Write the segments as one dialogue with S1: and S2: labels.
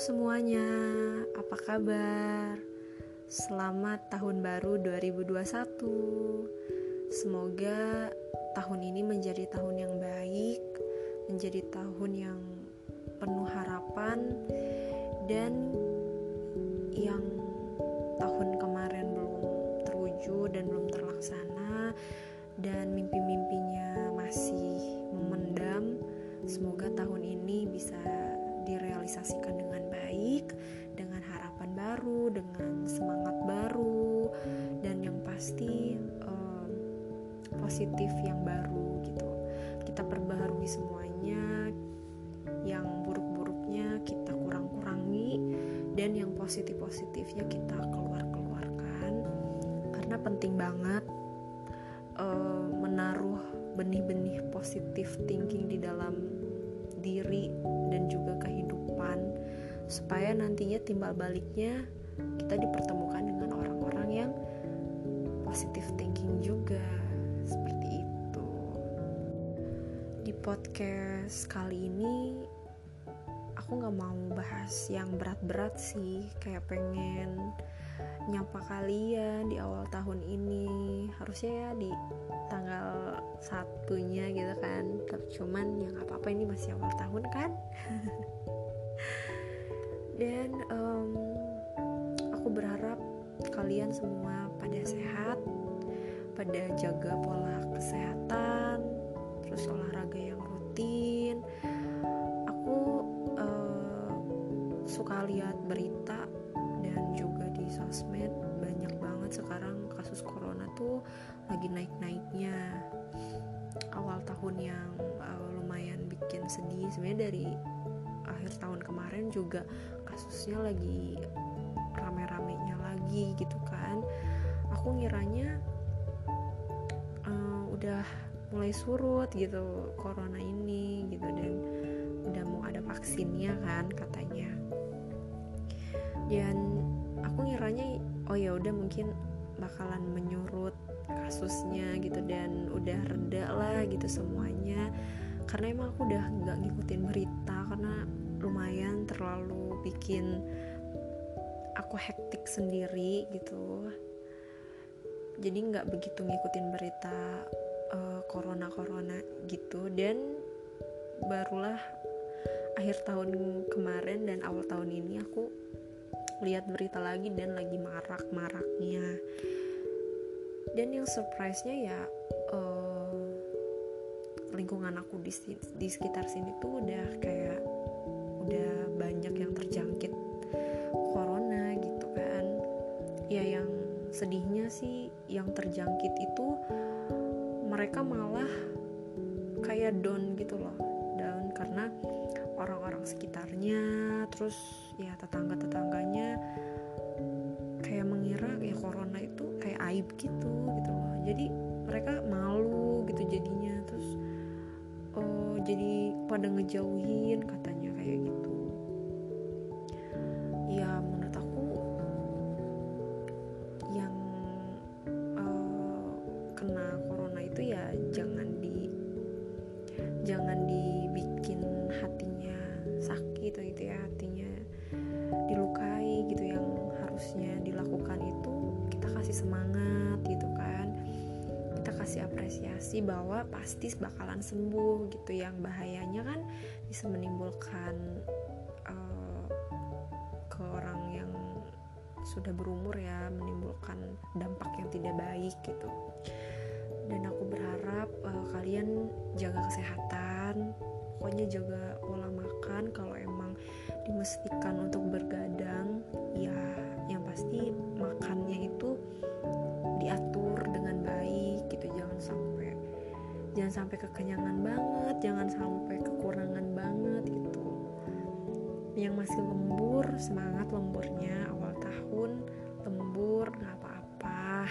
S1: Semuanya, apa kabar? Selamat tahun baru 2021. Semoga tahun ini menjadi tahun yang baik, menjadi tahun yang penuh harapan dan yang tahun kemarin belum terwujud dan belum terlaksana dan mimpi-mimpinya masih memendam. Semoga tahun ini bisa direalisasikan dengan baik, dengan harapan baru, dengan semangat baru, dan yang pasti um, positif yang baru gitu. Kita perbaharui semuanya, yang buruk-buruknya kita kurang-kurangi, dan yang positif-positifnya kita keluar-keluarkan, karena penting banget uh, menaruh benih-benih positif thinking di dalam diri dan juga kehidupan supaya nantinya timbal baliknya kita dipertemukan dengan orang-orang yang positive thinking juga. Seperti itu. Di podcast kali ini aku nggak mau bahas yang berat-berat sih. Kayak pengen nyapa kalian di awal tahun ini. Harusnya ya di tanggal satunya gitu kan. Tapi cuman ya nggak apa-apa ini masih awal tahun kan dan um, aku berharap kalian semua pada sehat pada jaga pola kesehatan terus olahraga yang rutin. Aku uh, suka lihat berita dan juga di sosmed. Banyak banget sekarang kasus corona tuh lagi naik-naiknya. Awal tahun yang uh, lumayan bikin sedih. Sebenarnya dari akhir tahun kemarin juga kasusnya lagi rame-ramenya lagi gitu kan. Aku ngiranya uh, udah mulai surut gitu corona ini gitu dan udah mau ada vaksinnya kan katanya. Dan aku ngiranya oh ya udah mungkin bakalan menyurut kasusnya gitu dan udah reda lah gitu semuanya. Karena emang aku udah nggak ngikutin berita karena lumayan terlalu bikin aku hektik sendiri gitu. Jadi nggak begitu ngikutin berita uh, corona corona gitu. Dan barulah akhir tahun kemarin dan awal tahun ini aku lihat berita lagi dan lagi marak-maraknya. Dan yang surprise-nya ya uh, lingkungan aku di, di sekitar sini tuh udah kayak udah banyak yang terjangkit corona gitu kan. Ya yang sedihnya sih yang terjangkit itu mereka malah kayak down gitu loh down karena orang-orang sekitarnya terus ya tetangga-tetangganya kayak mengira ya corona itu kayak aib gitu gitu loh. Jadi mereka malu gitu jadinya terus oh jadi pada ngejauhin apresiasi bahwa pasti bakalan sembuh gitu. Yang bahayanya kan bisa menimbulkan uh, ke orang yang sudah berumur ya menimbulkan dampak yang tidak baik gitu. Dan aku berharap uh, kalian jaga kesehatan pokoknya jaga pola makan. Kalau emang dimestikan untuk bergadang ya sampai kekenyangan banget jangan sampai kekurangan banget gitu. Yang masih lembur semangat lemburnya awal tahun lembur nggak apa-apa.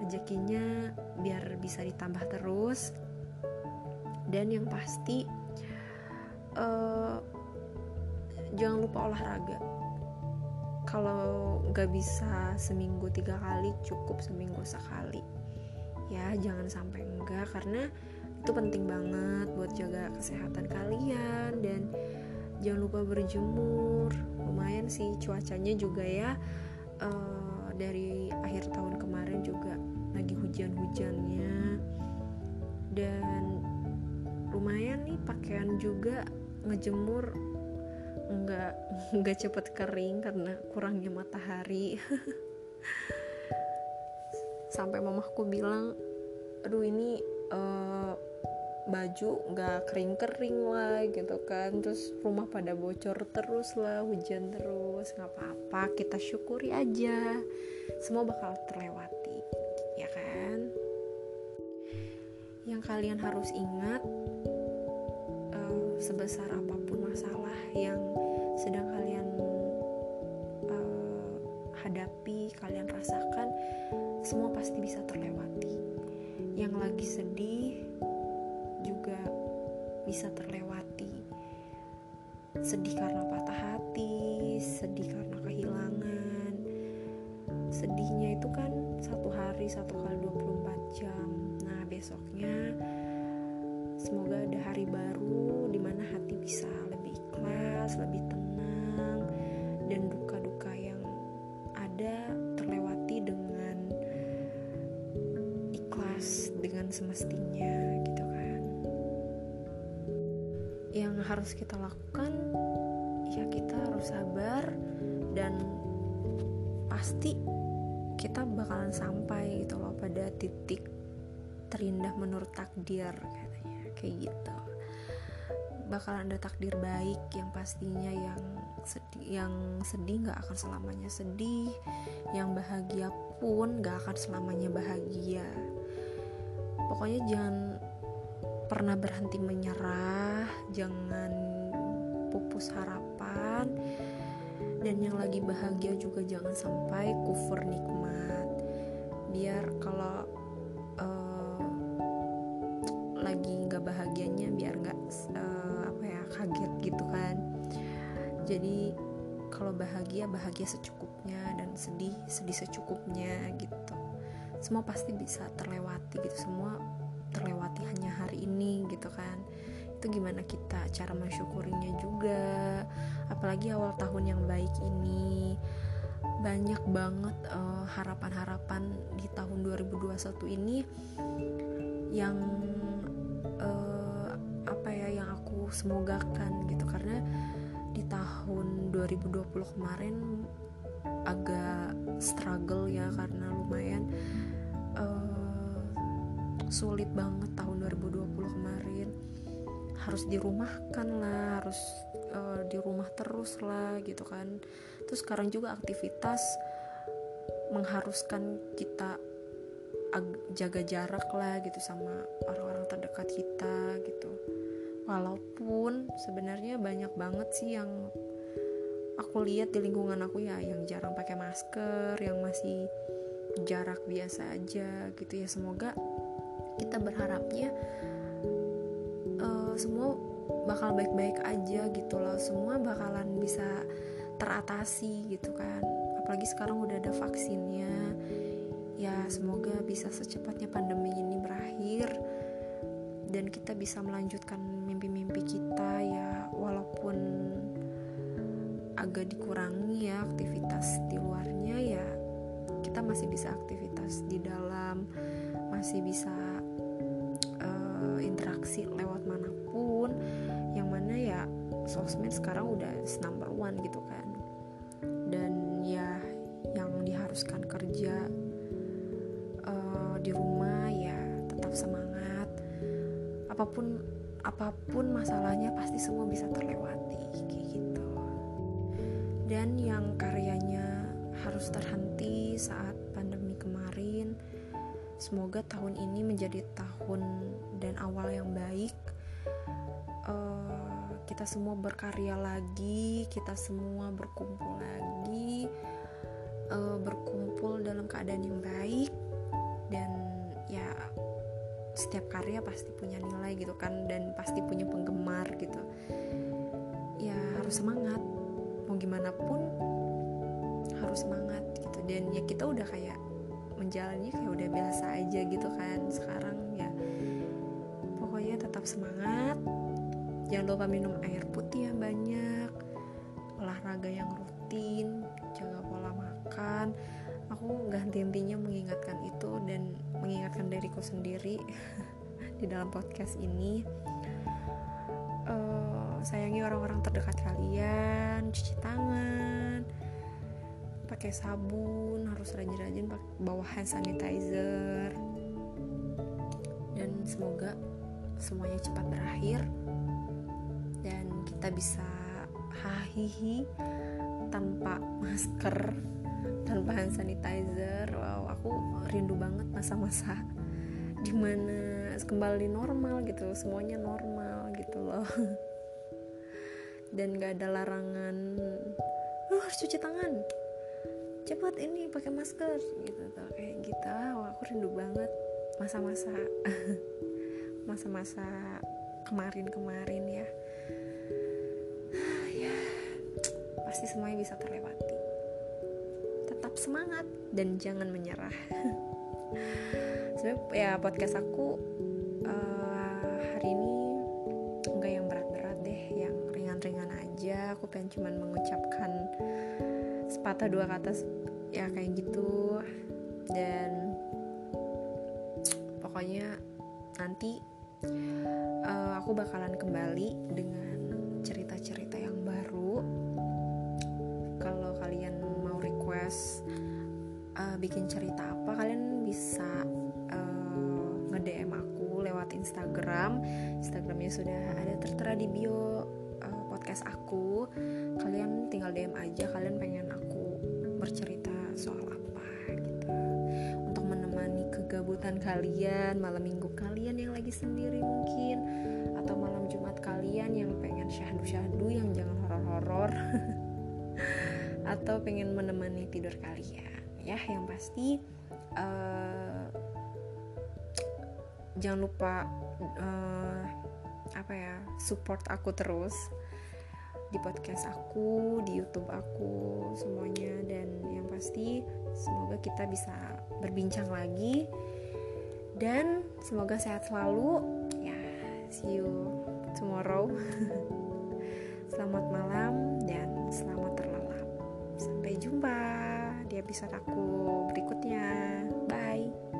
S1: Rezekinya biar bisa ditambah terus. Dan yang pasti uh, jangan lupa olahraga. Kalau nggak bisa seminggu tiga kali cukup seminggu sekali. Ya jangan sampai enggak karena itu penting banget buat jaga kesehatan kalian dan jangan lupa berjemur. Lumayan sih cuacanya juga ya. Uh, dari akhir tahun kemarin juga lagi hujan-hujannya. Dan lumayan nih pakaian juga ngejemur nggak nggak cepet kering karena kurangnya matahari. Sampai mamaku bilang aduh ini uh, baju nggak kering-kering lah gitu kan. Terus rumah pada bocor terus lah hujan terus nggak apa-apa kita syukuri aja. Semua bakal terlewati ya kan? Yang kalian harus ingat uh, sebesar apa pun masalah yang sedang kalian uh, hadapi kalian rasakan semua pasti bisa terlewati. Yang lagi sedih bisa terlewati. Sedih karena patah hati, sedih karena kehilangan. Sedihnya itu kan satu hari satu kali 24 jam. Nah, besoknya semoga ada hari baru di mana hati bisa lebih ikhlas, lebih tenang dan duka-duka yang ada terlewati dengan ikhlas dengan semestinya harus kita lakukan ya kita harus sabar dan pasti kita bakalan sampai gitu loh pada titik terindah menurut takdir katanya kayak gitu. Bakalan ada takdir baik yang pastinya yang sedih yang sedih nggak akan selamanya sedih yang bahagia pun nggak akan selamanya bahagia. Pokoknya jangan pernah berhenti menyerah, jangan pupus harapan, dan yang lagi bahagia juga jangan sampai kufur nikmat. Biar kalau uh, lagi nggak bahagianya, biar nggak uh, apa ya kaget gitu kan. Jadi kalau bahagia bahagia secukupnya dan sedih sedih secukupnya gitu. Semua pasti bisa terlewati gitu semua terlewati hanya hari ini gitu kan. Itu gimana kita cara mensyukurinya juga. Apalagi awal tahun yang baik ini. Banyak banget eh, harapan-harapan di tahun 2021 ini yang uh, apa ya yang aku semogakan gitu. Karena di tahun 2020 kemarin agak struggle ya karena lumayan sulit banget tahun 2020 kemarin. Harus dirumahkan lah harus uh, di rumah terus lah gitu kan. Terus sekarang juga aktivitas mengharuskan kita jaga jarak lah gitu sama orang-orang terdekat kita gitu. Walaupun sebenarnya banyak banget sih yang aku lihat di lingkungan aku ya yang jarang pakai masker yang masih jarak biasa aja gitu ya. Semoga kita berharapnya uh, semua bakal baik-baik aja gitu loh. Semua bakalan bisa teratasi gitu kan. Apalagi sekarang udah ada vaksinnya. Ya semoga bisa secepatnya pandemi ini berakhir dan kita bisa melanjutkan mimpi-mimpi kita ya walaupun agak dikurangi ya aktivitas di luarnya ya. Kita masih bisa aktivitas di dalam masih bisa interaksi lewat mana pun yang mana ya sosmed sekarang udah number one gitu kan. Dan ya yang diharuskan kerja uh, di rumah ya tetap semangat. Apa pun apa pun masalahnya pasti semua bisa terlewati kayak gitu. Dan yang karyanya harus terhenti saat pandemi kemarin Semoga tahun ini menjadi tahun dan awal yang baik. Uh, kita semua berkarya lagi, kita semua berkumpul lagi, uh, berkumpul dalam keadaan yang baik, dan ya setiap karya pasti punya nilai gitu kan, dan pasti punya penggemar gitu. Ya harus semangat, mau gimana pun harus semangat gitu, dan ya kita udah kayak menjalannya kayak udah biasa aja gitu kan sekarang tetap semangat. Jangan lupa minum air putih yang banyak olahraga yang rutin jaga pola makan. Aku nggak henti-hentinya mengingatkan itu dan mengingatkan diriku sendiri di dalam podcast ini. Uh, sayangi orang-orang terdekat kalian cuci tangan pakai sabun harus rajin-rajin bawa hand sanitizer. Dan semoga semuanya cepat berakhir dan kita bisa hahihi tanpa masker tanpa hand sanitizer. Wow aku rindu banget masa-masa di mana kembali normal gitu semuanya normal gitu loh. Dan gak ada larangan lu harus cuci tangan cepat ini pakai masker gitu tuh kayak gitu. Wah aku rindu banget masa-masa masa-masa kemarin-kemarin ya. Ya pasti semuanya bisa terlewati. Tetap semangat dan jangan menyerah. Sebenarnya ya podcast aku uh, hari ini enggak yang berat-berat deh yang ringan-ringan aja. Aku pengen cuman mengucapkan sepatah dua kata ya kayak gitu. Dan pokoknya nanti uh, aku bakalan kembali dengan cerita-cerita yang baru. Kalau kalian mau request uh, bikin cerita apa kalian bisa uh, nge-DM aku lewat Instagram. Instagramnya sudah ada tertera di bio uh, podcast aku. Kalian tinggal DM aja kalian pengen bercerita soal apa kegabutan kalian malam minggu kalian yang lagi sendiri mungkin atau malam jumat kalian yang pengen syahdu-syahdu yang jangan horor-horor atau pengen menemani tidur kalian. Ya yang pasti uh, jangan lupa uh, apa ya support aku terus di podcast aku, di YouTube aku, semuanya. Dan yang pasti semoga kita bisa berbincang lagi dan semoga sehat selalu. Ya, see you tomorrow. selamat malam dan selamat terlelap. Sampai jumpa di episode aku berikutnya. Bye.